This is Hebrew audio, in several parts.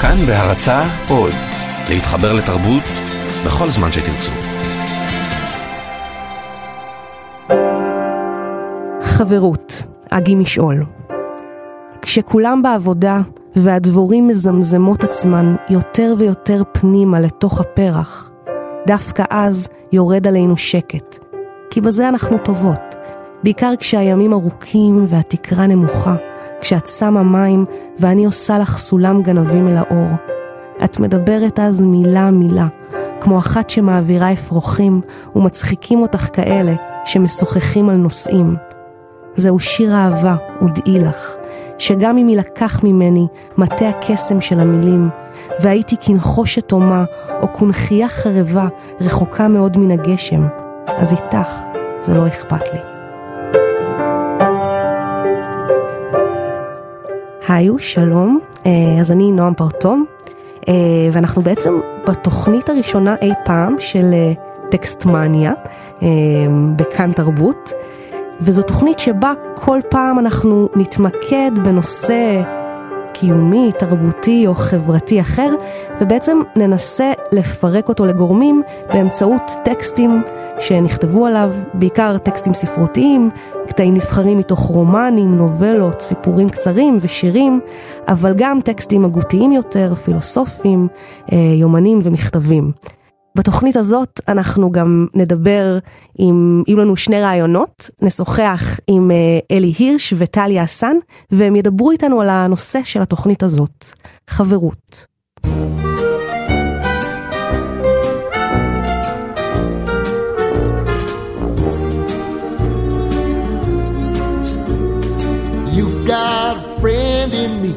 כאן בהרצה עוד, להתחבר לתרבות בכל זמן שתרצו. חברות, אגי משעול. כשכולם בעבודה והדבורים מזמזמות עצמן יותר ויותר פנימה לתוך הפרח, דווקא אז יורד עלינו שקט. כי בזה אנחנו טובות, בעיקר כשהימים ארוכים והתקרה נמוכה, כשאת שמה מים ואני עושה לך סולם גנבים אל האור. את מדברת אז מילה מילה, כמו אחת שמעבירה אפרוחים ומצחיקים אותך כאלה שמשוחחים על נושאים. זהו שיר אהבה, ודעי לך, שגם אם יילקח ממני מטה הקסם של המילים, והייתי כנחושת הומה או קונכייה חרבה רחוקה מאוד מן הגשם, אז איתך זה לא אכפת לי. היו, שלום, אה, אז אני נועם פרטום, אה, ואנחנו בעצם בתוכנית הראשונה אי פעם של אה, טקסטמניה בכאן תרבות. וזו תוכנית שבה כל פעם אנחנו נתמקד בנושא קיומי, תרבותי או חברתי אחר, ובעצם ננסה לפרק אותו לגורמים באמצעות טקסטים שנכתבו עליו, בעיקר טקסטים ספרותיים, קטעים נבחרים מתוך רומנים, נובלות, סיפורים קצרים ושירים, אבל גם טקסטים הגותיים יותר, פילוסופיים, אה, יומנים ומכתבים. בתוכנית הזאת אנחנו גם נדבר עם, יהיו לנו שני רעיונות, נשוחח עם אה, אלי הירש וטליה אסן, והם ידברו איתנו על הנושא של התוכנית הזאת, חברות. You've got a friend in me.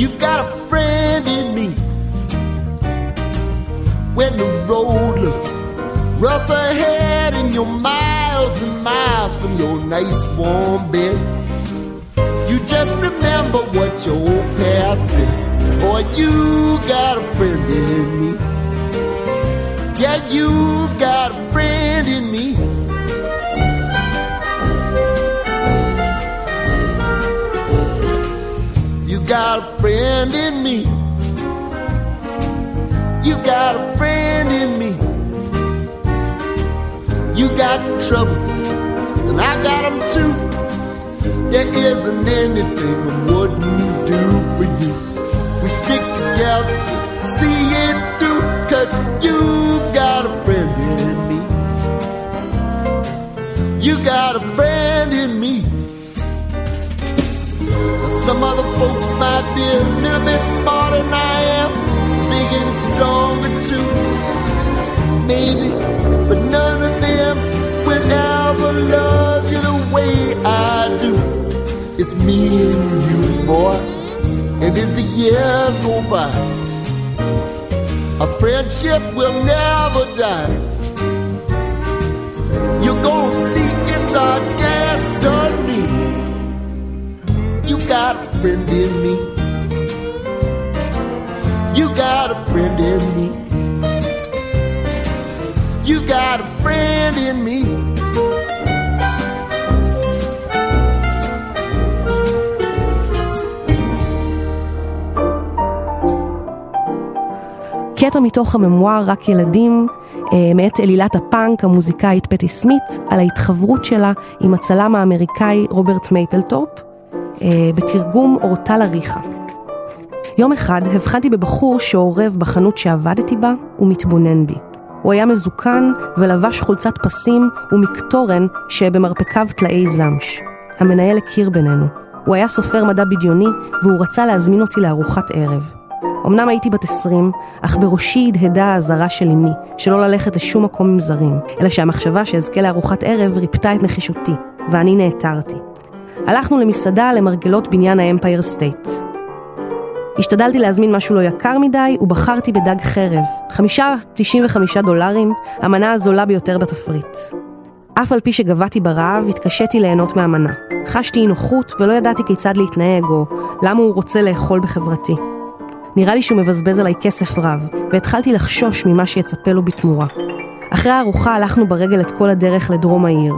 You've got a friend in me. When the road looks rough ahead and you're miles and miles from your nice warm bed. You just remember what your old past said. Boy, you got a friend in me. Yeah, you got a friend in me. You got a friend in me. You got a friend in me. You got trouble, and I got them too. There isn't anything I wouldn't do for you. We stick together, see it through, cause you got a friend in me. You got a friend in me. Some other folks might be a little bit smarter than I and stronger too. Maybe, but none of them will ever love you the way I do. It's me and you, boy. And as the years go by, our friendship will never die. You're gonna see it's our destiny. You got a friend in me. You got a friend in me. You got a friend in me. קטע מתוך הממואר רק ילדים אה, מאת אלילת הפאנק המוזיקאית פטי סמית על ההתחברות שלה עם הצלם האמריקאי רוברט מייפלתורפ אה, בתרגום אורטל אריכה. יום אחד הבחנתי בבחור שעורב בחנות שעבדתי בה ומתבונן בי. הוא היה מזוקן ולבש חולצת פסים ומקטורן שבמרפקיו טלאי זמש. המנהל הכיר בינינו. הוא היה סופר מדע בדיוני והוא רצה להזמין אותי לארוחת ערב. אמנם הייתי בת עשרים, אך בראשי הדהדה האזהרה של אמי, שלא ללכת לשום מקום עם זרים, אלא שהמחשבה שאזכה לארוחת ערב ריפתה את נחישותי, ואני נעתרתי. הלכנו למסעדה למרגלות בניין האמפייר סטייט. השתדלתי להזמין משהו לא יקר מדי, ובחרתי בדג חרב. חמישה 95 דולרים, המנה הזולה ביותר בתפריט. אף על פי שגוועתי ברעב, התקשיתי ליהנות מהמנה. חשתי אי נוחות ולא ידעתי כיצד להתנהג, או למה הוא רוצה לאכול בחברתי. נראה לי שהוא מבזבז עליי כסף רב, והתחלתי לחשוש ממה שיצפה לו בתמורה. אחרי הארוחה הלכנו ברגל את כל הדרך לדרום העיר.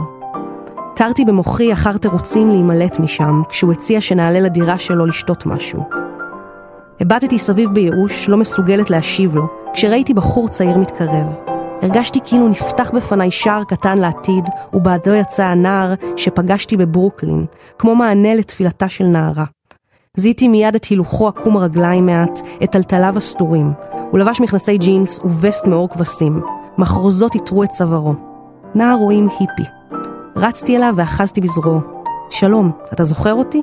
תרתי במוחי אחר תירוצים להימלט משם, כשהוא הציע שנעלה לדירה שלו לשתות משהו. הבטתי סביב בייאוש, לא מסוגלת להשיב לו, כשראיתי בחור צעיר מתקרב. הרגשתי כאילו נפתח בפניי שער קטן לעתיד, ובעדו יצא הנער שפגשתי בברוקלין, כמו מענה לתפילתה של נערה. זיהיתי מיד את הילוכו עקום הרגליים מעט, את טלטליו הסתורים. הוא לבש מכנסי ג'ינס ווסט מאור כבשים. מחרוזות עיטרו את צווארו. נער רואים היפי. רצתי אליו ואחזתי בזרועו. שלום, אתה זוכר אותי?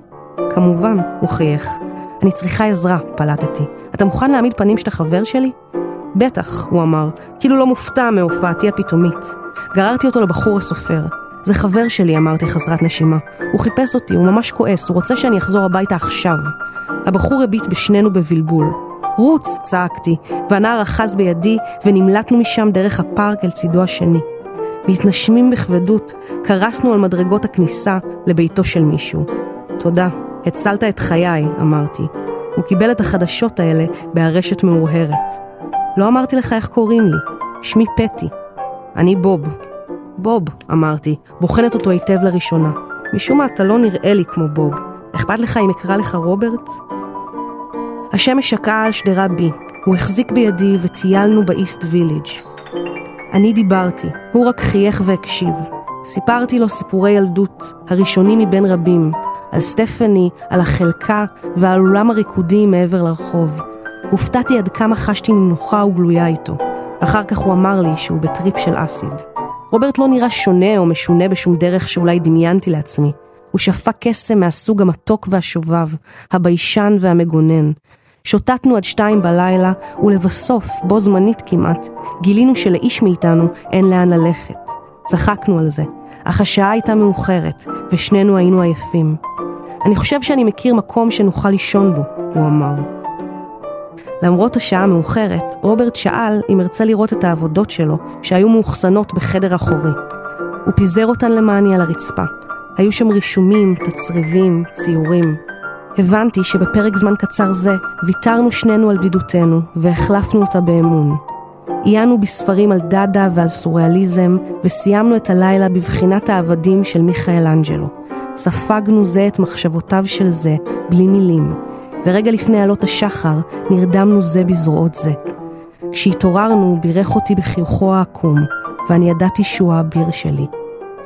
כמובן, הוא חייך. אני צריכה עזרה, פלטתי. אתה מוכן להעמיד פנים שאתה חבר שלי? בטח, הוא אמר, כאילו לא מופתע מהופעתי הפתאומית. גררתי אותו לבחור הסופר. זה חבר שלי, אמרתי חסרת נשימה. הוא חיפש אותי, הוא ממש כועס, הוא רוצה שאני אחזור הביתה עכשיו. הבחור הביט בשנינו בבלבול. רוץ! צעקתי, והנער אחז בידי, ונמלטנו משם דרך הפארק אל צידו השני. מתנשמים בכבדות, קרסנו על מדרגות הכניסה לביתו של מישהו. תודה, הצלת את חיי, אמרתי. הוא קיבל את החדשות האלה בארשת מאורהרת. לא אמרתי לך איך קוראים לי, שמי פטי. אני בוב. בוב, אמרתי, בוחנת אותו היטב לראשונה. משום מה אתה לא נראה לי כמו בוב. אכפת לך אם אקרא לך רוברט? השמש שקעה על שדרה בי. הוא החזיק בידי וטיילנו באיסט ויליג'. אני דיברתי, הוא רק חייך והקשיב. סיפרתי לו סיפורי ילדות, הראשונים מבין רבים, על סטפני, על החלקה ועל אולם הריקודים מעבר לרחוב. הופתעתי עד כמה חשתי נינוחה וגלויה איתו. אחר כך הוא אמר לי שהוא בטריפ של אסיד. רוברט לא נראה שונה או משונה בשום דרך שאולי דמיינתי לעצמי. הוא שפע קסם מהסוג המתוק והשובב, הביישן והמגונן. שוטטנו עד שתיים בלילה, ולבסוף, בו זמנית כמעט, גילינו שלאיש מאיתנו אין לאן ללכת. צחקנו על זה, אך השעה הייתה מאוחרת, ושנינו היינו עייפים. אני חושב שאני מכיר מקום שנוכל לישון בו, הוא אמר. למרות השעה המאוחרת, רוברט שאל אם ארצה לראות את העבודות שלו, שהיו מאוחסנות בחדר אחורי. הוא פיזר אותן למעני על הרצפה. היו שם רישומים, תצריבים, ציורים. הבנתי שבפרק זמן קצר זה ויתרנו שנינו על בדידותנו והחלפנו אותה באמון. עיינו בספרים על דאדה ועל סוריאליזם וסיימנו את הלילה בבחינת העבדים של מיכאל אנג'לו. ספגנו זה את מחשבותיו של זה בלי מילים, ורגע לפני עלות השחר נרדמנו זה בזרועות זה. כשהתעוררנו בירך אותי בחיוכו העקום, ואני ידעתי שהוא האביר שלי.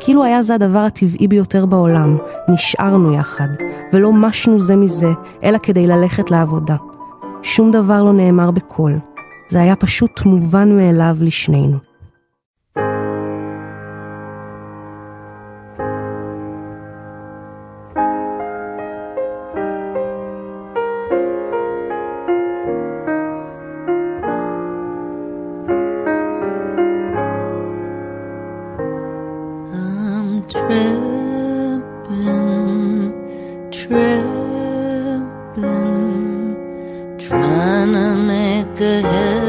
כאילו היה זה הדבר הטבעי ביותר בעולם, נשארנו יחד, ולא משנו זה מזה, אלא כדי ללכת לעבודה. שום דבר לא נאמר בקול, זה היה פשוט מובן מאליו לשנינו. tripping, trying to make a hit.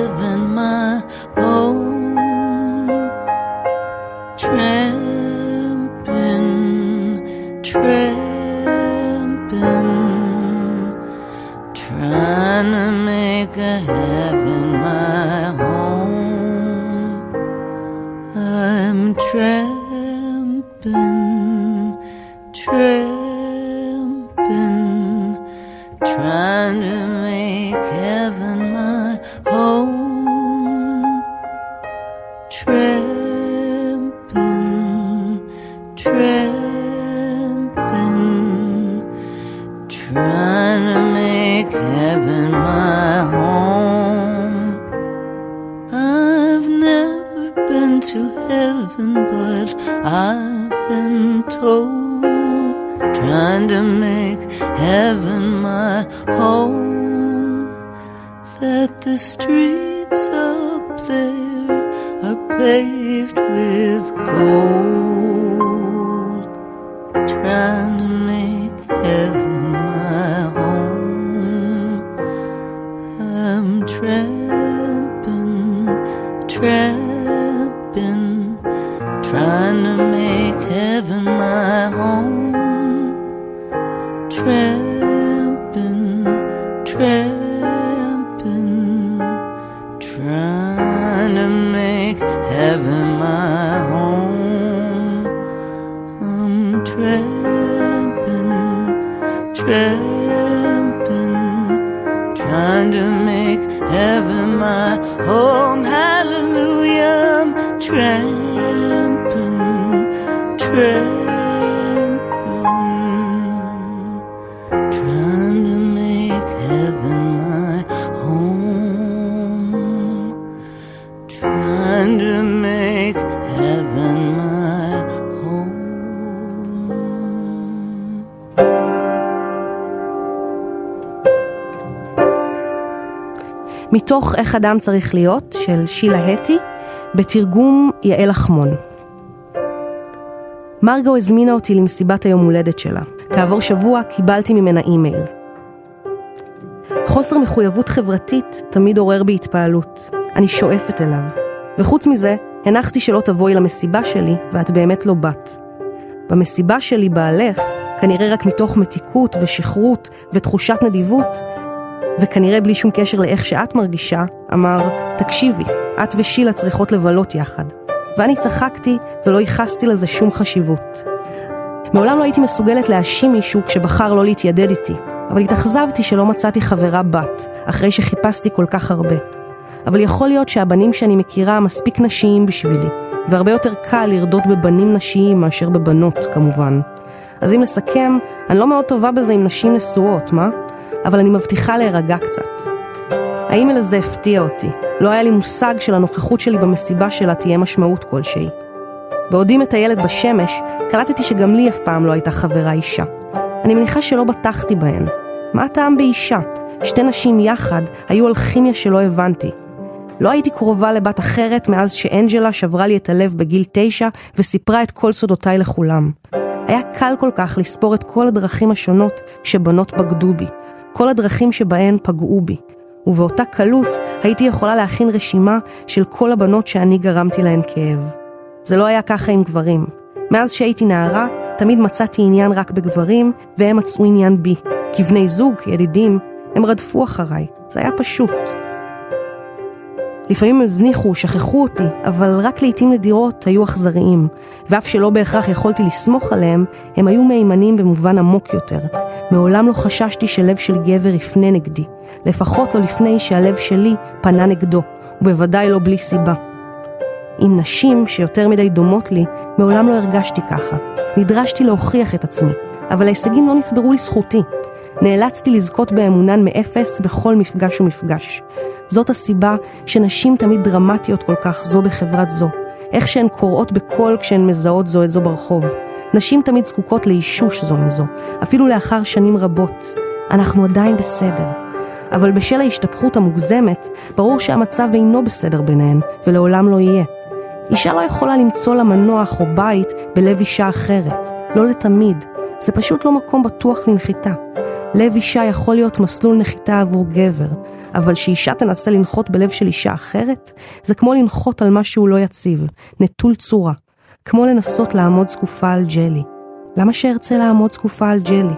I'm tramping, tramping, trying. איך אדם צריך להיות, של שילה הטי, בתרגום יעל אחמון. מרגו הזמינה אותי למסיבת היום הולדת שלה. כעבור שבוע קיבלתי ממנה אימייל. חוסר מחויבות חברתית תמיד עורר בי התפעלות. אני שואפת אליו. וחוץ מזה, הנחתי שלא תבואי למסיבה שלי, ואת באמת לא באת. במסיבה שלי בעלך, כנראה רק מתוך מתיקות ושכרות ותחושת נדיבות, וכנראה בלי שום קשר לאיך שאת מרגישה, אמר, תקשיבי, את ושילה צריכות לבלות יחד. ואני צחקתי ולא ייחסתי לזה שום חשיבות. מעולם לא הייתי מסוגלת להאשים מישהו כשבחר לא להתיידד איתי, אבל התאכזבתי שלא מצאתי חברה בת, אחרי שחיפשתי כל כך הרבה. אבל יכול להיות שהבנים שאני מכירה מספיק נשיים בשבילי, והרבה יותר קל לרדות בבנים נשיים מאשר בבנות, כמובן. אז אם נסכם, אני לא מאוד טובה בזה עם נשים נשואות, מה? אבל אני מבטיחה להירגע קצת. האימייל הזה הפתיע אותי. לא היה לי מושג שלנוכחות שלי במסיבה שלה תהיה משמעות כלשהי. בעודי מטיילת בשמש, קלטתי שגם לי אף פעם לא הייתה חברה אישה. אני מניחה שלא בטחתי בהן. מה הטעם באישה? שתי נשים יחד היו על כימיה שלא הבנתי. לא הייתי קרובה לבת אחרת מאז שאנג'לה שברה לי את הלב בגיל תשע וסיפרה את כל סודותיי לכולם. היה קל כל כך לספור את כל הדרכים השונות שבנות בגדו בי, כל הדרכים שבהן פגעו בי, ובאותה קלות הייתי יכולה להכין רשימה של כל הבנות שאני גרמתי להן כאב. זה לא היה ככה עם גברים. מאז שהייתי נערה, תמיד מצאתי עניין רק בגברים, והם מצאו עניין בי. כבני זוג, ידידים, הם רדפו אחריי. זה היה פשוט. לפעמים הזניחו, שכחו אותי, אבל רק לעיתים נדירות היו אכזריים, ואף שלא בהכרח יכולתי לסמוך עליהם, הם היו מהימנים במובן עמוק יותר. מעולם לא חששתי שלב של גבר יפנה נגדי, לפחות לא לפני שהלב שלי פנה נגדו, ובוודאי לא בלי סיבה. עם נשים שיותר מדי דומות לי, מעולם לא הרגשתי ככה. נדרשתי להוכיח את עצמי, אבל ההישגים לא נצברו לזכותי. נאלצתי לזכות באמונן מאפס בכל מפגש ומפגש. זאת הסיבה שנשים תמיד דרמטיות כל כך זו בחברת זו. איך שהן קוראות בקול כשהן מזהות זו את זו ברחוב. נשים תמיד זקוקות לאישוש זו עם זו, אפילו לאחר שנים רבות. אנחנו עדיין בסדר. אבל בשל ההשתפכות המוגזמת, ברור שהמצב אינו בסדר ביניהן, ולעולם לא יהיה. אישה לא יכולה למצוא לה מנוח או בית בלב אישה אחרת. לא לתמיד. זה פשוט לא מקום בטוח לנחיתה. לב אישה יכול להיות מסלול נחיתה עבור גבר, אבל שאישה תנסה לנחות בלב של אישה אחרת, זה כמו לנחות על משהו לא יציב, נטול צורה. כמו לנסות לעמוד זקופה על ג'לי. למה שארצה לעמוד זקופה על ג'לי?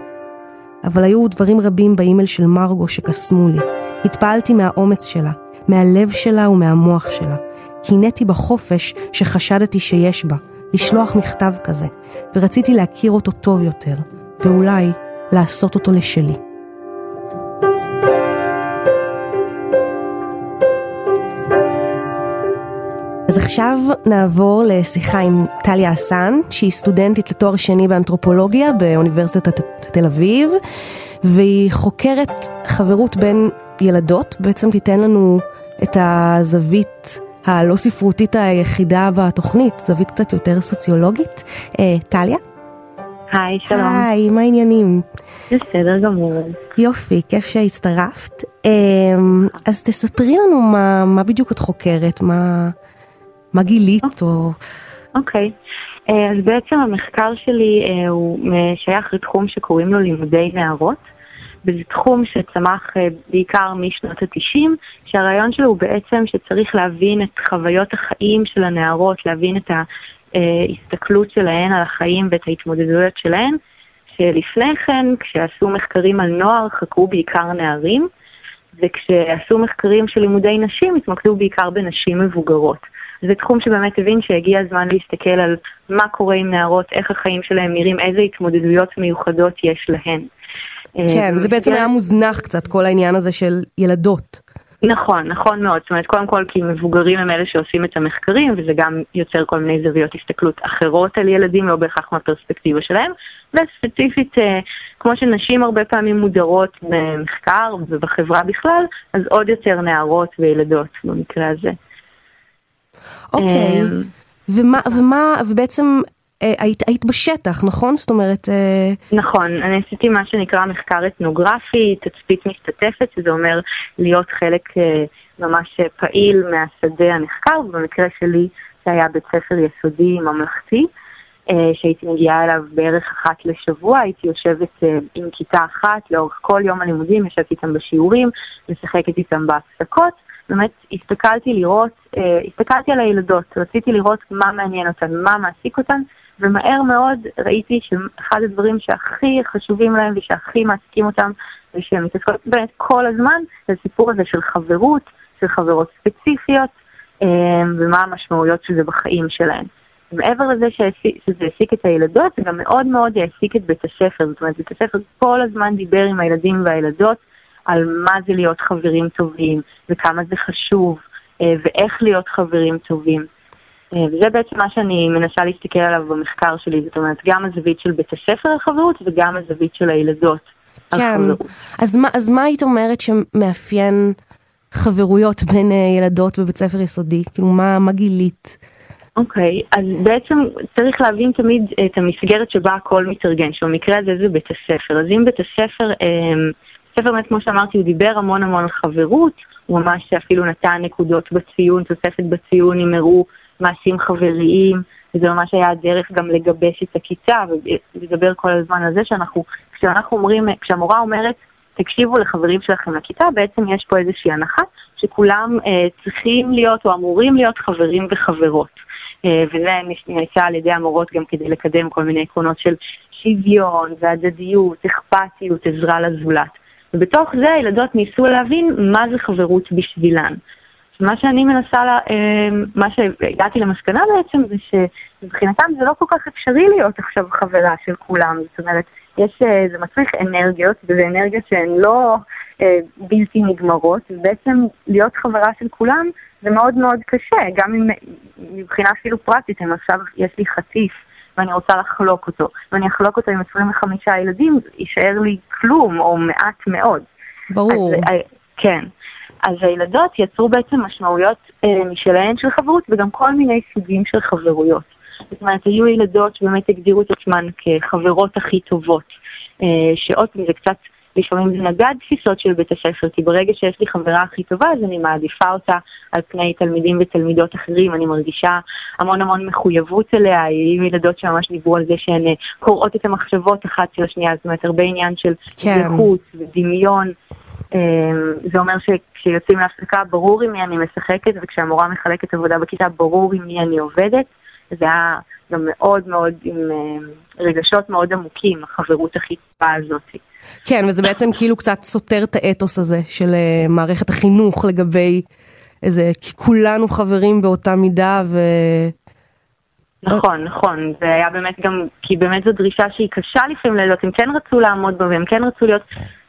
אבל היו דברים רבים באימייל של מרגו שקסמו לי. התפעלתי מהאומץ שלה, מהלב שלה ומהמוח שלה. קינאתי בחופש שחשדתי שיש בה, לשלוח מכתב כזה, ורציתי להכיר אותו טוב יותר, ואולי לעשות אותו לשלי. אז עכשיו נעבור לשיחה עם טליה אסן, שהיא סטודנטית לתואר שני באנתרופולוגיה באוניברסיטת תל אביב, והיא חוקרת חברות בין ילדות, בעצם תיתן לנו את הזווית הלא ספרותית היחידה בתוכנית, זווית קצת יותר סוציולוגית. אה, טליה? היי, שלום. היי, מה העניינים? בסדר גמור. יופי, כיף שהצטרפת. אמ, אז תספרי לנו מה, מה בדיוק את חוקרת, מה, מה גילית או... אוקיי. אה, אז בעצם המחקר שלי אה, הוא שייך לתחום שקוראים לו לימודי נערות. וזה תחום שצמח אה, בעיקר משנות התשעים, שהרעיון שלו הוא בעצם שצריך להבין את חוויות החיים של הנערות, להבין את ההסתכלות שלהן על החיים ואת ההתמודדויות שלהן, שלפני כן, כשעשו מחקרים על נוער, חקרו בעיקר נערים, וכשעשו מחקרים של לימודי נשים, התמקדו בעיקר בנשים מבוגרות. זה תחום שבאמת הבין שהגיע הזמן להסתכל על מה קורה עם נערות, איך החיים שלהם נראים, איזה התמודדויות מיוחדות יש להן. כן, זה בעצם היה מוזנח קצת, כל העניין הזה של ילדות. נכון, נכון מאוד. זאת אומרת, קודם כל כי מבוגרים הם אלה שעושים את המחקרים, וזה גם יוצר כל מיני זוויות הסתכלות אחרות על ילדים, לא בהכרח מהפרספקטיבה שלהם. וספציפית, אה, כמו שנשים הרבה פעמים מודרות במחקר ובחברה בכלל, אז עוד יותר נערות וילדות במקרה הזה. אוקיי, אמ, ומה, ומה, ובעצם אה, היית, היית בשטח, נכון? זאת אומרת... אה... נכון, אני עשיתי מה שנקרא מחקר אתנוגרפי, תצפית משתתפת, שזה אומר להיות חלק אה, ממש פעיל מהשדה הנחקר, ובמקרה שלי זה היה בית ספר יסודי ממלכתי, אה, שהייתי מגיעה אליו בערך אחת לשבוע, הייתי יושבת אה, עם כיתה אחת לאורך כל יום הלימודים, ישבתי איתם בשיעורים, משחקת איתם בהפסקות. באמת הסתכלתי לראות, אה, הסתכלתי על הילדות, רציתי לראות מה מעניין אותן, מה מעסיק אותן, ומהר מאוד ראיתי שאחד הדברים שהכי חשובים להם ושהכי מעסיקים אותם, ושהן מתעסקות באמת כל הזמן, זה הסיפור הזה של חברות, של חברות ספציפיות, אה, ומה המשמעויות של זה בחיים שלהן. מעבר לזה שזה העסיק את הילדות, זה גם מאוד מאוד העסיק את בית הספר. זאת אומרת, בית הספר כל הזמן דיבר עם הילדים והילדות על מה זה להיות חברים טובים, וכמה זה חשוב, אה, ואיך להיות חברים טובים. אה, וזה בעצם מה שאני מנסה להסתכל עליו במחקר שלי, זאת אומרת, גם הזווית של בית הספר על חברות וגם הזווית של הילדות כן. אז מה, אז מה היית אומרת שמאפיין חברויות בין אה, ילדות בבית ספר יסודי? כאילו, מה, מה גילית? אוקיי, okay, אז בעצם צריך להבין תמיד את המסגרת שבה הכל מתארגן, שבמקרה הזה זה בית הספר. אז אם בית הספר... אה, הספר באמת, כמו שאמרתי, הוא דיבר המון המון על חברות, הוא ממש אפילו נתן נקודות בציון, תוספת בציון, אם הראו מעשים חבריים, וזה ממש היה הדרך גם לגבש את הכיתה ולדבר כל הזמן על זה שאנחנו, כשאנחנו אומרים, כשהמורה אומרת, תקשיבו לחברים שלכם לכיתה, בעצם יש פה איזושהי הנחה שכולם אה, צריכים להיות או אמורים להיות חברים וחברות. אה, וזה נעשה על ידי המורות גם כדי לקדם כל מיני עקרונות של שוויון והדדיות, אכפתיות, עזרה לזולת. ובתוך זה הילדות ניסו להבין מה זה חברות בשבילן. מה שאני מנסה, לה, אמ, מה שהגעתי למסקנה בעצם זה שמבחינתם זה לא כל כך אפשרי להיות עכשיו חברה של כולם. זאת אומרת, יש, אה, זה מצריך אנרגיות, וזה אנרגיות שהן לא אה, בלתי נגמרות, ובעצם להיות חברה של כולם זה מאוד מאוד קשה, גם אם מבחינה אפילו פרקטית, אם עכשיו יש לי חטיף ואני רוצה לחלוק אותו, ואני אחלוק אותו עם 25 ילדים, יישאר לי כלום או מעט מאוד. ברור. אז, אה, כן. אז הילדות יצרו בעצם משמעויות אה, משלהן של חברות וגם כל מיני סוגים של חברויות. זאת אומרת, היו ילדות שבאמת הגדירו את עצמן כחברות הכי טובות, אה, שעוד פעם זה קצת לפעמים זה נגד תפיסות של בית הספר, כי ברגע שיש לי חברה הכי טובה, אז אני מעדיפה אותה על פני תלמידים ותלמידות אחרים, אני מרגישה המון המון מחויבות אליה, היו ילדות שממש דיברו על זה שהן אה, קוראות את המחשבות אחת של השנייה, זאת אומרת, הרבה עניין של כן. זהות ודמיון. אה, זה אומר שכשיוצאים להפסקה ברור עם מי אני משחקת, וכשהמורה מחלקת עבודה בכיתה ברור עם מי אני עובדת. זה היה גם מאוד מאוד עם אה, רגשות מאוד עמוקים, החברות הכי טובה הזאת. כן, וזה בעצם כאילו קצת סותר את האתוס הזה של uh, מערכת החינוך לגבי איזה, כי כולנו חברים באותה מידה ו... נכון, נכון, זה היה באמת גם, כי באמת זו דרישה שהיא קשה לפעמים לילדות, הם כן רצו לעמוד בה והם כן רצו להיות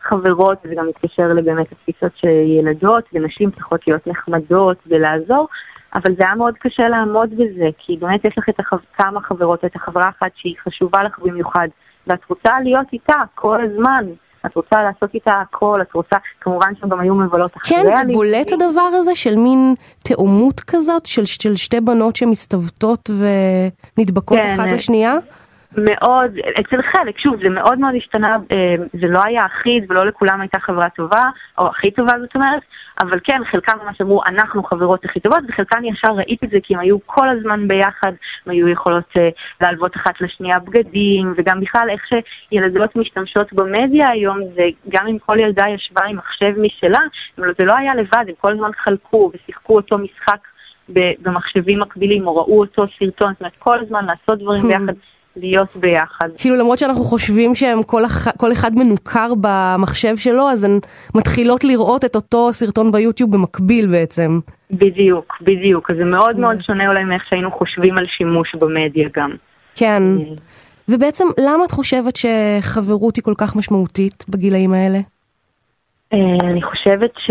חברות, וזה גם מתקשר לבאמת התפיסות שילדות ונשים צריכות להיות נחמדות ולעזור, אבל זה היה מאוד קשה לעמוד בזה, כי באמת יש לך את החו... כמה חברות, את החברה אחת שהיא חשובה לך במיוחד, ואת רוצה להיות איתה כל הזמן. את רוצה לעשות איתה הכל, את רוצה, כמובן שהם גם היו מבלות אחריה. כן, זה בולט הדבר הזה של מין תאומות כזאת, של, של שתי בנות שמסתוותות ונדבקות כן. אחת לשנייה? מאוד, אצל חלק, שוב, זה מאוד מאוד השתנה, אה, זה לא היה אחיד ולא לכולם הייתה חברה טובה, או הכי טובה זאת אומרת, אבל כן, חלקם ממש אמרו, אנחנו חברות הכי טובות, וחלקם ישר ראיתי את זה כי הם היו כל הזמן ביחד, הם היו יכולות uh, להלוות אחת לשנייה בגדים, וגם בכלל איך שילדות משתמשות במדיה היום, זה גם אם כל ילדה ישבה עם מחשב משלה, זה לא היה לבד, הם כל הזמן חלקו ושיחקו אותו משחק במחשבים מקבילים, או ראו אותו סרטון, זאת אומרת, כל הזמן לעשות דברים ביחד. להיות ביחד. כאילו למרות שאנחנו חושבים שהם כל, אח... כל אחד מנוכר במחשב שלו, אז הן מתחילות לראות את אותו סרטון ביוטיוב במקביל בעצם. בדיוק, בדיוק. אז זה מאוד מאוד שונה אולי מאיך שהיינו חושבים על שימוש במדיה גם. כן. ובעצם למה את חושבת שחברות היא כל כך משמעותית בגילאים האלה? אה, אני חושבת ש...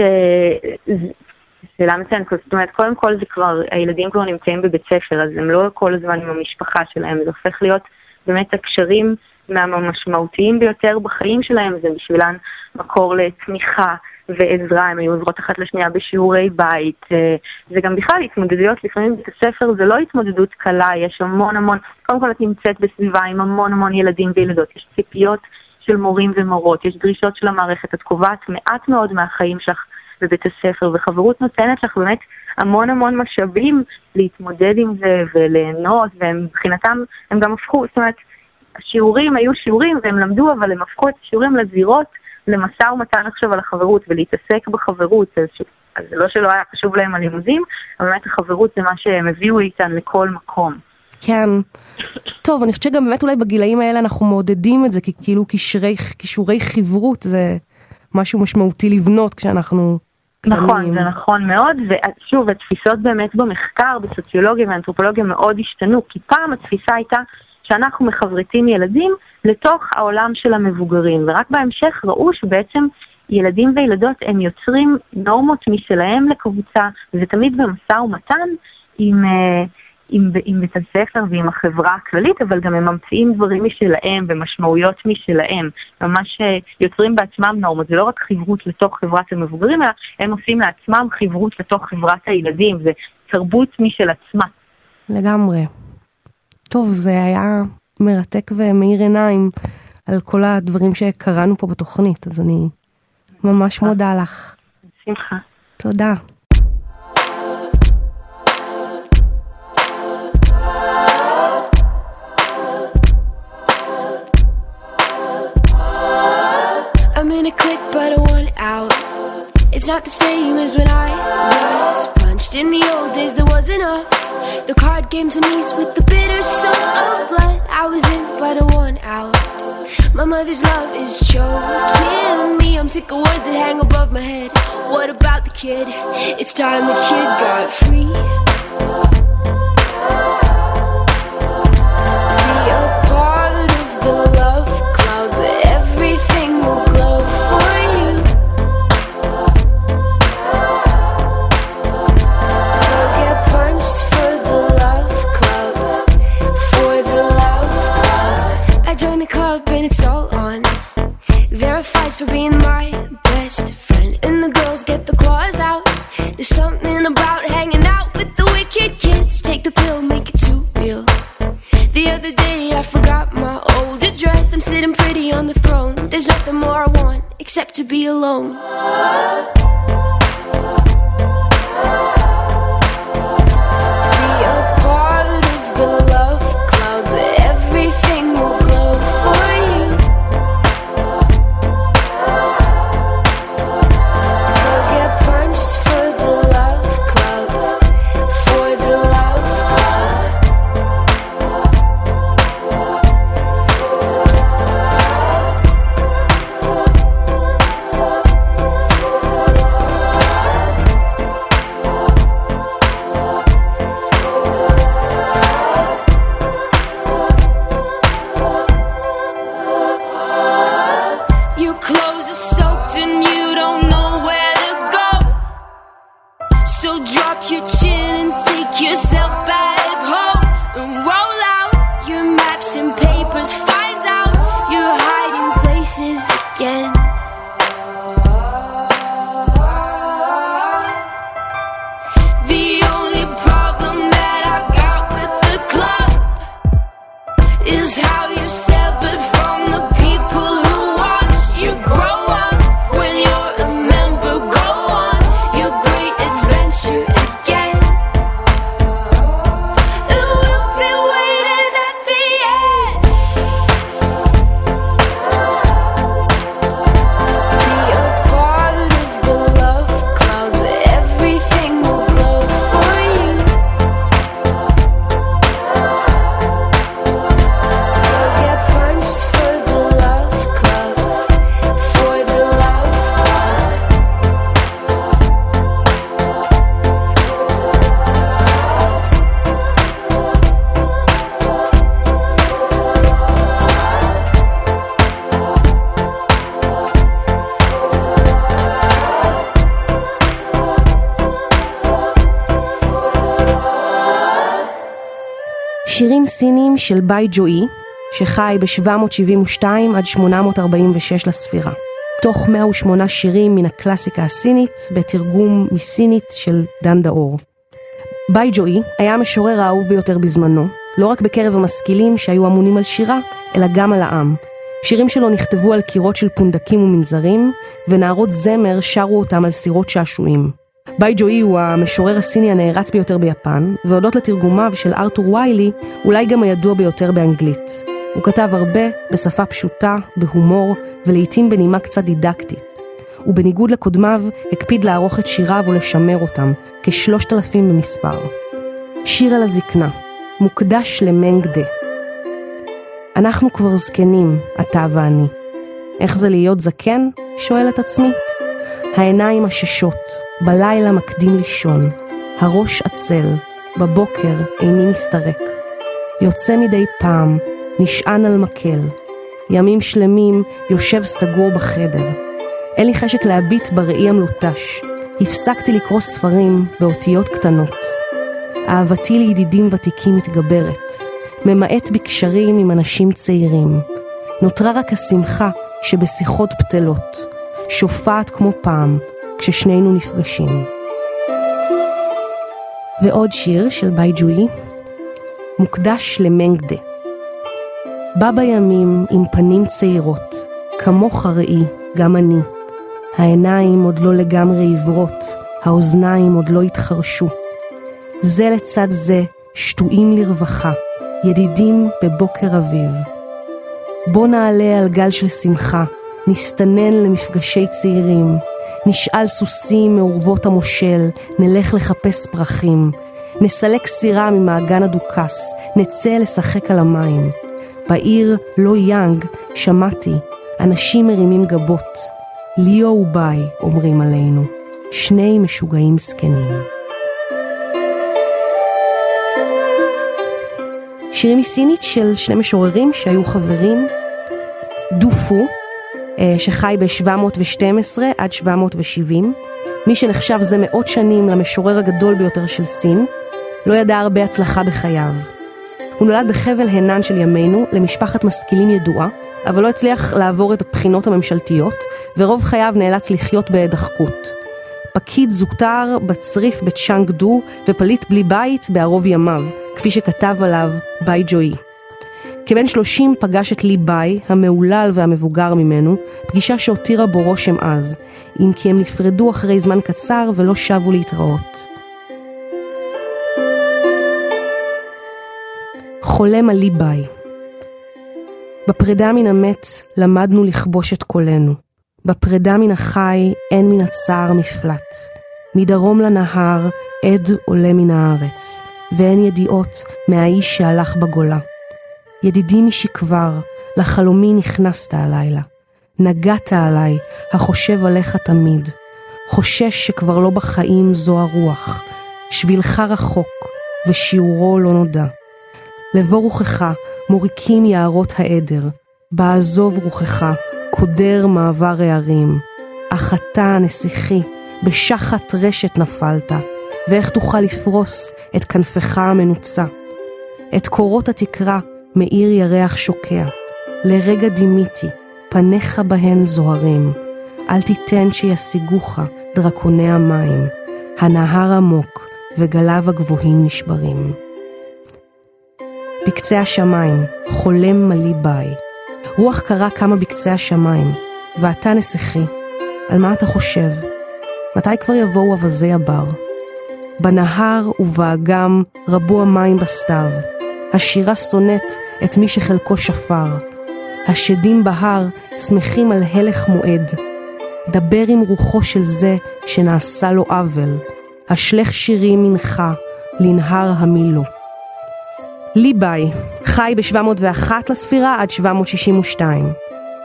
שאלה מצוינת, זאת אומרת, קודם כל זה כבר, הילדים כבר נמצאים בבית ספר, אז הם לא כל הזמן עם המשפחה שלהם, זה הופך להיות באמת הקשרים מהמשמעותיים ביותר בחיים שלהם, זה בשבילן מקור לתמיכה ועזרה, הם היו עוזרות אחת לשנייה בשיעורי בית, אה, זה גם בכלל התמודדויות, לפעמים בית הספר זה לא התמודדות קלה, יש המון המון, קודם כל את נמצאת בסביבה עם המון המון ילדים וילדות, יש ציפיות של מורים ומורות, יש דרישות של המערכת, את קובעת מעט מאוד מהחיים שלך בבית הספר, וחברות נותנת לך באמת המון המון משאבים להתמודד עם זה וליהנות, ומבחינתם הם גם הפכו, זאת אומרת, השיעורים היו שיעורים והם למדו, אבל הם הפכו את השיעורים לזירות, למשא ומתן עכשיו על החברות ולהתעסק בחברות. אז, אז זה לא שלא היה חשוב להם הלימודים, אבל באמת החברות זה מה שהם הביאו איתן לכל מקום. כן. טוב, אני חושבת שגם באמת אולי בגילאים האלה אנחנו מעודדים את זה, כי כאילו כישורי, כישורי חברות זה משהו משמעותי לבנות כשאנחנו. נכון, זה נכון מאוד, ושוב, התפיסות באמת במחקר, בסוציולוגיה ואנתרופולוגיה מאוד השתנו, כי פעם התפיסה הייתה שאנחנו מחברתים ילדים לתוך העולם של המבוגרים, ורק בהמשך ראו שבעצם ילדים וילדות הם יוצרים נורמות משלהם לקבוצה, וזה תמיד במשא ומתן עם... Uh, עם, עם בית הספר ועם החברה הכללית, אבל גם הם ממציאים דברים משלהם ומשמעויות משלהם. ממש אה, יוצרים בעצמם נורמות. זה לא רק חברות לתוך חברת המבוגרים, אלא הם עושים לעצמם חברות לתוך חברת הילדים. זה תרבות משל עצמה. לגמרי. טוב, זה היה מרתק ומאיר עיניים על כל הדברים שקראנו פה בתוכנית, אז אני ממש מודה לך. בשמחה. תודה. Not the same as when I was punched. In the old days, there was enough. The card games and these with the bitter soul of blood. I was in, but I want out. My mother's love is choking me. I'm sick of words that hang above my head. What about the kid? It's time the kid got free. שירים סינים של ביי ג'ואי, שחי ב-772 עד 846 לספירה. תוך 108 שירים מן הקלאסיקה הסינית, בתרגום מסינית של דן דאור. ביי ג'ואי היה המשורר האהוב ביותר בזמנו, לא רק בקרב המשכילים שהיו אמונים על שירה, אלא גם על העם. שירים שלו נכתבו על קירות של פונדקים ומנזרים, ונערות זמר שרו אותם על סירות שעשועים. ביי ג'ואי הוא המשורר הסיני הנערץ ביותר ביפן, והודות לתרגומיו של ארתור ויילי, אולי גם הידוע ביותר באנגלית. הוא כתב הרבה בשפה פשוטה, בהומור, ולעיתים בנימה קצת דידקטית. ובניגוד לקודמיו, הקפיד לערוך את שיריו ולשמר אותם, כשלושת אלפים במספר. שיר על הזקנה, מוקדש למנגדה. אנחנו כבר זקנים, אתה ואני. איך זה להיות זקן? שואל את עצמי. העיניים עששות, בלילה מקדים לישון, הראש עצל, בבוקר איני מסתרק. יוצא מדי פעם, נשען על מקל. ימים שלמים יושב סגור בחדר. אין לי חשק להביט בראי המלוטש. הפסקתי לקרוא ספרים באותיות קטנות. אהבתי לידידים ותיקים מתגברת. ממעט בקשרים עם אנשים צעירים. נותרה רק השמחה שבשיחות בטלות. שופעת כמו פעם, כששנינו נפגשים. ועוד שיר של ביי ג'וי, מוקדש למנגדה. בא בימים עם פנים צעירות, כמוך ראי, גם אני. העיניים עוד לא לגמרי עיוורות, האוזניים עוד לא התחרשו. זה לצד זה, שטועים לרווחה, ידידים בבוקר אביב. בוא נעלה על גל של שמחה, נסתנן למפגשי צעירים, נשאל סוסים מעורבות המושל, נלך לחפש פרחים, נסלק סירה ממעגן הדוכס, נצא לשחק על המים. בעיר לא יאנג שמעתי, אנשים מרימים גבות. ליאו וביי אומרים עלינו, שני משוגעים זקנים. שירים מסינית של שני משוררים שהיו חברים, דופו, שחי ב-712 עד 770, מי שנחשב זה מאות שנים למשורר הגדול ביותר של סין, לא ידע הרבה הצלחה בחייו. הוא נולד בחבל הנן של ימינו למשפחת משכילים ידועה, אבל לא הצליח לעבור את הבחינות הממשלתיות, ורוב חייו נאלץ לחיות בהידחקות. פקיד זוטר בצריף בצ'אנג דו ופליט בלי בית בערוב ימיו, כפי שכתב עליו ביי ג'ואי. כבן שלושים פגש את לי ביי, המהולל והמבוגר ממנו, פגישה שהותירה בו רושם עז, אם כי הם נפרדו אחרי זמן קצר ולא שבו להתראות. חולם על לי ביי. בפרידה מן המת למדנו לכבוש את קולנו. בפרידה מן החי אין מן הצער מפלט. מדרום לנהר עד עולה מן הארץ, ואין ידיעות מהאיש שהלך בגולה. ידידי משכבר, לחלומי נכנסת הלילה. נגעת עליי, החושב עליך תמיד. חושש שכבר לא בחיים זו הרוח. שבילך רחוק, ושיעורו לא נודע. לבוא רוחך, מוריקים יערות העדר. בעזוב רוחך, קודר מעבר הערים. אך אתה, הנסיכי, בשחת רשת נפלת, ואיך תוכל לפרוס את כנפך המנוצה. את קורות התקרה מאיר ירח שוקע. לרגע דימיתי, פניך בהן זוהרים. אל תיתן שישיגוך דרקוני המים. הנהר עמוק וגליו הגבוהים נשברים. בקצה השמיים, חולם מלי ביי. רוח קרה קמה בקצה השמיים, ואתה נסיכי, על מה אתה חושב? מתי כבר יבואו אווזי הבר? בנהר ובאגם רבו המים בסתיו. השירה שונאת את מי שחלקו שפר. השדים בהר שמחים על הלך מועד. דבר עם רוחו של זה שנעשה לו עוול. השלך שירים מנחה לנהר המילו. ליבאי, חי ב-701 לספירה עד 762.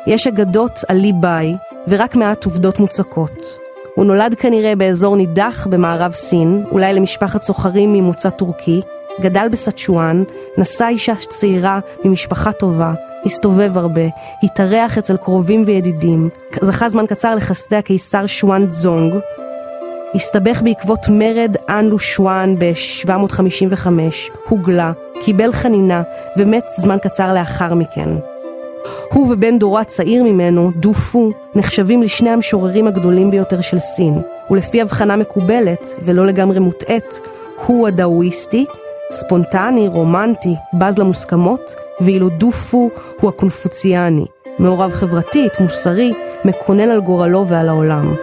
יש אגדות על ליבאי ורק מעט עובדות מוצקות. הוא נולד כנראה באזור נידח במערב סין, אולי למשפחת סוחרים ממוצא טורקי, גדל בסצ'ואן, נשא אישה צעירה ממשפחה טובה, הסתובב הרבה, התארח אצל קרובים וידידים, זכה זמן קצר לחסדי הקיסר שואן צזונג, הסתבך בעקבות מרד אנלו שואן ב-755, הוגלה, קיבל חנינה ומת זמן קצר לאחר מכן. הוא ובן דורו הצעיר ממנו, דו פו, נחשבים לשני המשוררים הגדולים ביותר של סין, ולפי הבחנה מקובלת, ולא לגמרי מוטעית, הוא הדאואיסטי, ספונטני, רומנטי, בז למוסכמות, ואילו דו פו הוא הקונפוציאני, מעורב חברתית, מוסרי, מקונן על גורלו ועל העולם.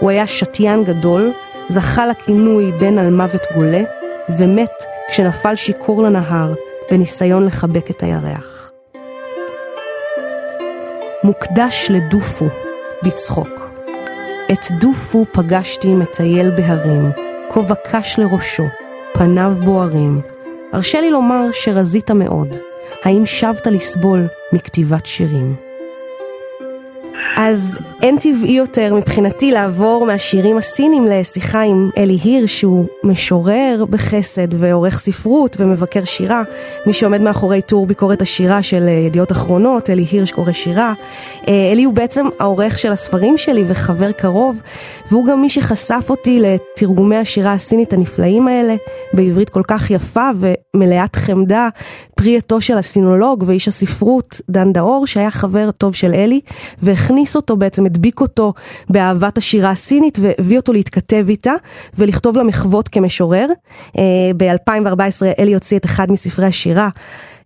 הוא היה שתיין גדול, זכה לכינוי בן על מוות גולה, ומת כשנפל שיכור לנהר בניסיון לחבק את הירח. מוקדש לדופו, בצחוק. את דופו פגשתי מטייל בהרים, כובע קש לראשו, פניו בוערים. הרשה לי לומר שרזית מאוד. האם שבת לסבול מכתיבת שירים? אז אין טבעי יותר מבחינתי לעבור מהשירים הסינים לשיחה עם אלי הירש, שהוא משורר בחסד ועורך ספרות ומבקר שירה. מי שעומד מאחורי טור ביקורת השירה של אה, ידיעות אחרונות, אלי הירש קורא שירה. אה, אלי הוא בעצם העורך של הספרים שלי וחבר קרוב, והוא גם מי שחשף אותי לתרגומי השירה הסינית הנפלאים האלה, בעברית כל כך יפה ומלאת חמדה, פרי עטו של הסינולוג ואיש הספרות דן דאור, שהיה חבר טוב של אלי, והכניס אותו, בעצם הדביק אותו באהבת השירה הסינית והביא אותו להתכתב איתה ולכתוב לה מחוות כמשורר. אה, ב-2014 אלי הוציא את אחד מספרי השירה.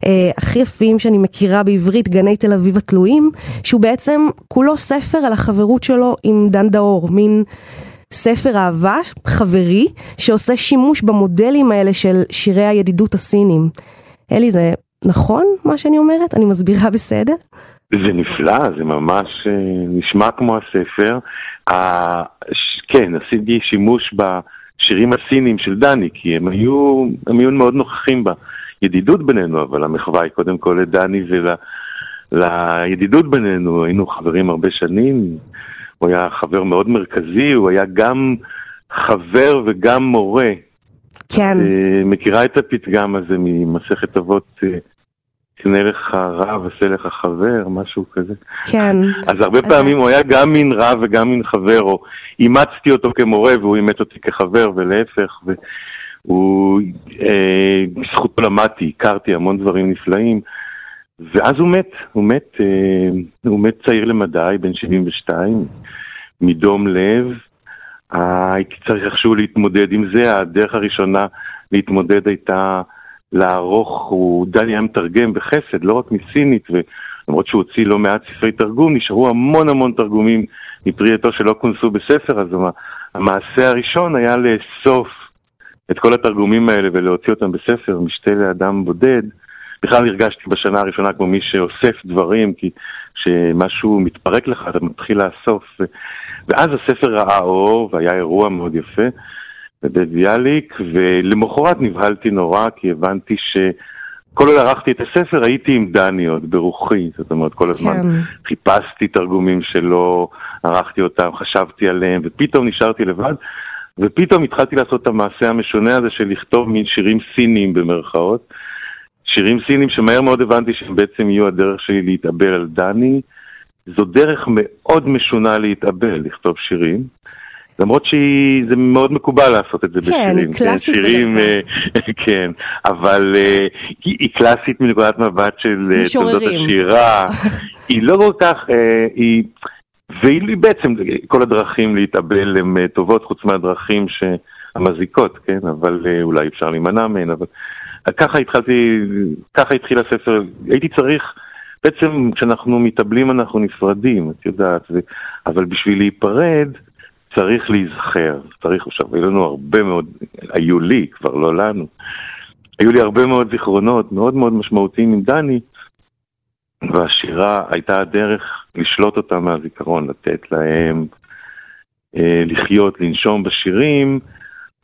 אה, הכי יפים שאני מכירה בעברית, גני תל אביב התלויים, שהוא בעצם כולו ספר על החברות שלו עם דן דאור, מין ספר אהבה חברי, שעושה שימוש במודלים האלה של שירי הידידות הסינים. אלי, זה נכון מה שאני אומרת? אני מסבירה בסדר? זה נפלא, זה ממש אה, נשמע כמו הספר. כן, עשיתי שימוש בשירים הסינים של דני, כי הם היו, הם היו מאוד נוכחים בידידות בינינו, אבל המחווה היא קודם כל לדני ולידידות בינינו. היינו חברים הרבה שנים, הוא היה חבר מאוד מרכזי, הוא היה גם חבר וגם מורה. כן. אה, מכירה את הפתגם הזה ממסכת אבות, אה, קנה לך רב, עשה לך חבר, משהו כזה. כן. אז הרבה אז פעמים הוא היה גם מין רב וגם מין חבר, או אימצתי אותו כמורה והוא אימץ אותי כחבר, ולהפך, והוא, אה, בזכותו למדתי, הכרתי המון דברים נפלאים. ואז הוא מת, הוא מת, אה, הוא מת צעיר למדי, בן 72, מדום לב. הייתי צריך איכשהו להתמודד עם זה, הדרך הראשונה להתמודד הייתה לערוך, הוא, דני היה מתרגם בחסד, לא רק מסינית, ולמרות שהוא הוציא לא מעט ספרי תרגום, נשארו המון המון תרגומים מפרי עטו שלא כונסו בספר, אז המעשה הראשון היה לאסוף את כל התרגומים האלה ולהוציא אותם בספר, משתה לאדם בודד. בכלל הרגשתי בשנה הראשונה כמו מי שאוסף דברים, כי כשמשהו מתפרק לך אתה מתחיל לאסוף. ואז הספר ראה אור והיה אירוע מאוד יפה בבית ביאליק, ולמחרת נבהלתי נורא כי הבנתי שכל עוד ערכתי את הספר הייתי עם דני עוד ברוחי, זאת אומרת כל הזמן כן. חיפשתי תרגומים שלא ערכתי אותם, חשבתי עליהם, ופתאום נשארתי לבד. ופתאום התחלתי לעשות את המעשה המשונה הזה של לכתוב מין שירים סיניים במרכאות. שירים סינים שמהר מאוד הבנתי שהם בעצם יהיו הדרך שלי להתאבל על דני. זו דרך מאוד משונה להתאבל, לכתוב שירים. למרות שזה מאוד מקובל לעשות את זה כן, בשירים. כן, קלאסית. שירים, אה, כן, אבל uh, היא, היא קלאסית מנקודת מבט של uh, תולדות השירה. היא לא כל כך, uh, היא, והיא בעצם, כל הדרכים להתאבל הן טובות, חוץ מהדרכים המזיקות, כן, אבל uh, אולי אפשר להימנע מהן, אבל ככה התחלתי, ככה התחיל הספר, הייתי צריך, בעצם כשאנחנו מתאבלים אנחנו נפרדים, את יודעת, ו, אבל בשביל להיפרד צריך להיזכר, צריך עכשיו, היו לנו הרבה מאוד, היו לי, כבר לא לנו, היו לי הרבה מאוד זיכרונות מאוד מאוד משמעותיים עם דני, והשירה הייתה הדרך לשלוט אותם מהזיכרון, לתת להם אה, לחיות, לנשום בשירים.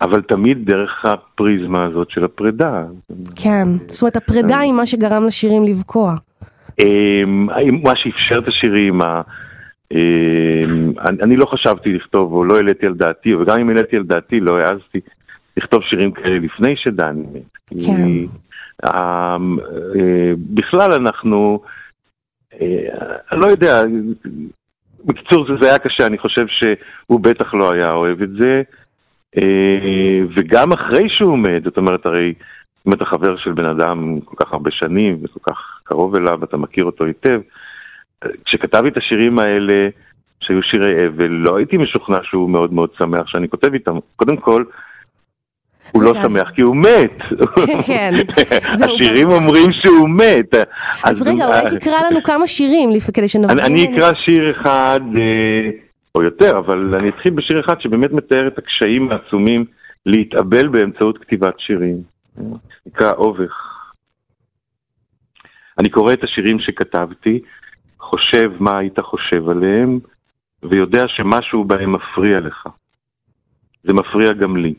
אבל תמיד דרך הפריזמה הזאת של הפרידה. כן, זאת אומרת הפרידה היא מה שגרם לשירים לבקוע. אמ, מה שאפשר את השירים, אמ, אני לא חשבתי לכתוב או לא העליתי על דעתי, וגם אם העליתי על דעתי לא העזתי לכתוב שירים כאלה לפני שדני מת. כן. אמ, אה, בכלל אנחנו, אה, אני לא יודע, בקיצור זה היה קשה, אני חושב שהוא בטח לא היה אוהב את זה. אה, וגם אחרי שהוא מת, זאת אומרת, הרי אם אתה חבר של בן אדם כל כך הרבה שנים וכל כך קרוב אליו, אתה מכיר אותו היטב, כשכתבתי את השירים האלה, שהיו שירי אבל, לא הייתי משוכנע שהוא מאוד מאוד שמח שאני כותב איתם. קודם כל, הוא לא שמח כי הוא מת. כן, השירים אומרים שהוא מת. אז רגע, אולי תקרא לנו כמה שירים כדי שנבין. אני אקרא שיר אחד, אה, או יותר, אבל אני אתחיל בשיר אחד שבאמת מתאר את הקשיים העצומים להתאבל באמצעות כתיבת שירים. נקרא אובך. אני קורא את השירים שכתבתי, חושב מה היית חושב עליהם, ויודע שמשהו בהם מפריע לך. זה מפריע גם לי.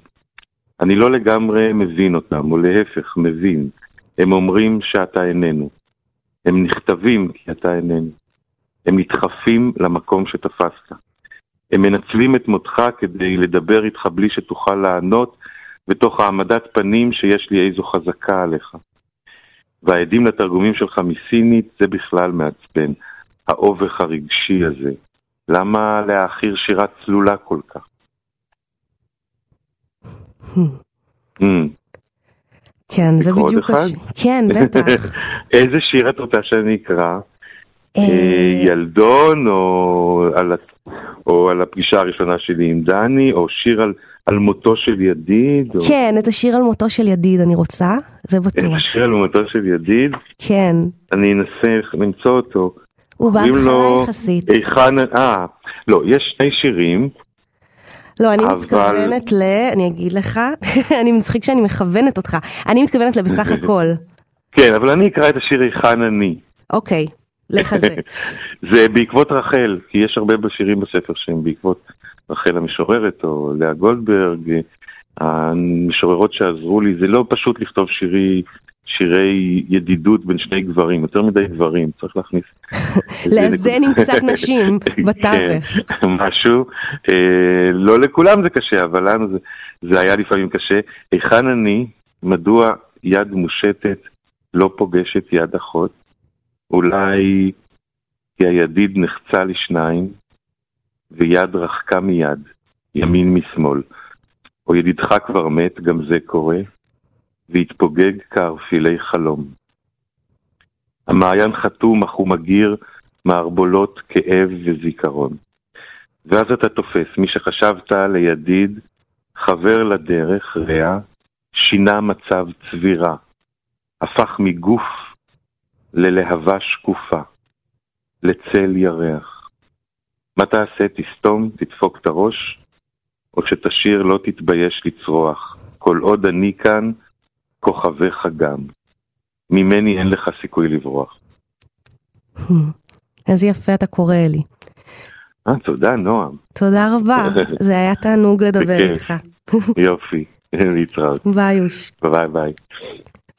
אני לא לגמרי מבין אותם, או להפך, מבין. הם אומרים שאתה איננו. הם נכתבים כי אתה איננו. הם נדחפים למקום שתפסת. הם מנצלים את מותך כדי לדבר איתך בלי שתוכל לענות, ותוך העמדת פנים שיש לי איזו חזקה עליך. והעדים לתרגומים שלך מסינית זה בכלל מעצבן, האובך הרגשי הזה. למה להעכיר שירה צלולה כל כך? Hmm. כן, זה בדיוק השיר. כן, בטח. איזה שיר את רוצה שאני אקרא? אה, אה, ילדון, או על הפגישה הראשונה שלי עם דני, או שיר על... על מותו של ידיד? כן, את השיר על מותו של ידיד אני רוצה, זה בטוח. את השיר על מותו של ידיד? כן. אני אנסה למצוא אותו. הוא בהתחלה יחסית. היכן, אה, לא, יש שני שירים. לא, אני אבל... מתכוונת ל... אני אגיד לך, אני מצחיק שאני מכוונת אותך. אני מתכוונת לבסך הכל. כן, אבל אני אקרא את השיר היכן אני. אוקיי, לך על זה. זה בעקבות רחל, כי יש הרבה בשירים בספר שהם בעקבות רחל המשוררת או לאה גולדברג, המשוררות שעזרו לי, זה לא פשוט לכתוב שירי, שירי ידידות בין שני גברים, יותר מדי גברים, צריך להכניס... לאזן עם קצת נשים בתווך. כן, משהו, אה, לא לכולם זה קשה, אבל לנו זה, זה היה לפעמים קשה. היכן אני, מדוע יד מושטת לא פוגשת יד אחות? אולי כי הידיד נחצה לשניים, ויד רחקה מיד, ימין משמאל. או ידידך כבר מת, גם זה קורה, והתפוגג כערפילי חלום. המעיין חתום אך הוא מגיר מערבולות כאב וזיכרון. ואז אתה תופס מי שחשבת לידיד, חבר לדרך, רע, שינה מצב צבירה, הפך מגוף ללהבה שקופה, לצל ירח. מה תעשה? תסתום, תדפוק את הראש, או שתשיר לא תתבייש לצרוח. כל עוד אני כאן, כוכביך גם. ממני אין לך סיכוי לברוח. איזה יפה אתה קורא לי. אה, תודה, נועם. תודה רבה, זה היה תענוג לדבר איתך. יופי, להתראות. ביי יוש. ביי ביי.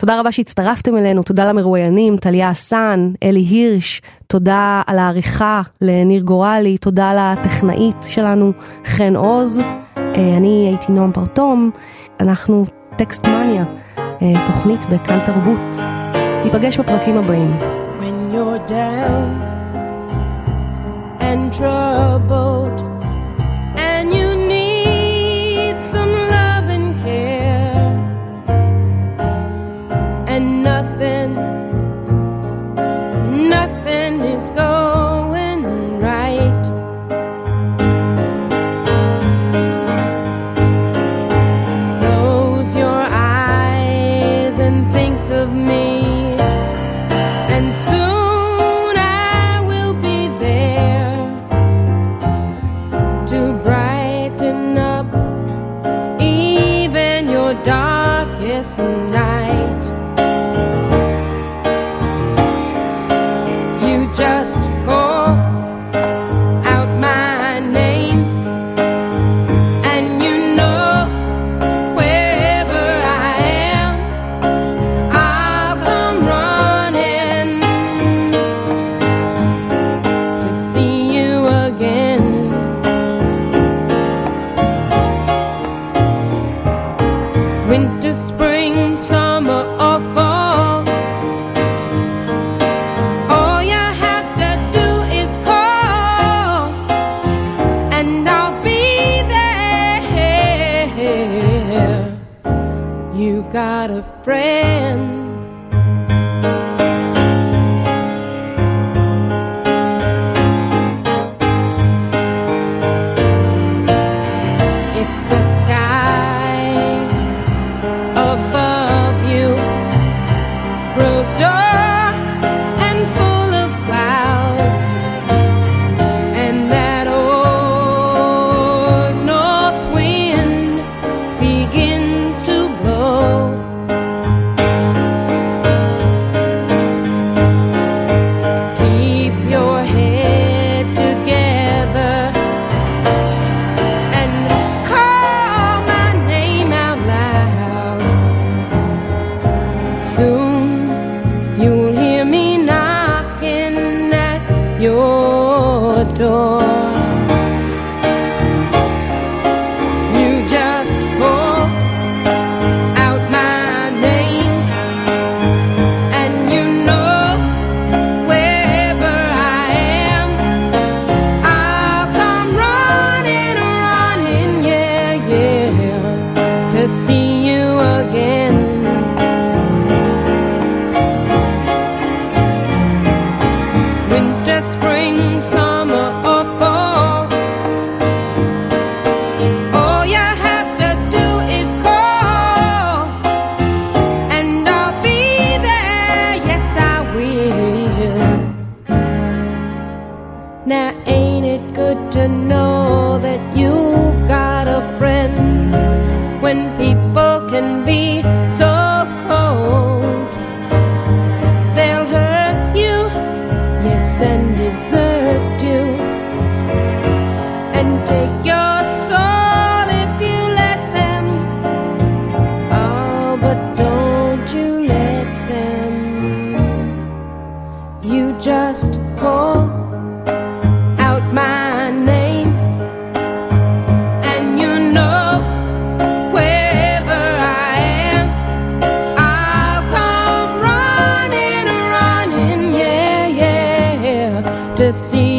תודה רבה שהצטרפתם אלינו, תודה למרואיינים, טליה אסן, אלי הירש, תודה על העריכה לניר גורלי, תודה לטכנאית שלנו, חן עוז. אה, אני הייתי נועם פרטום, אנחנו טקסטמניה, אה, תוכנית בכאן תרבות. ניפגש בפרקים הבאים. When you're down and troubled see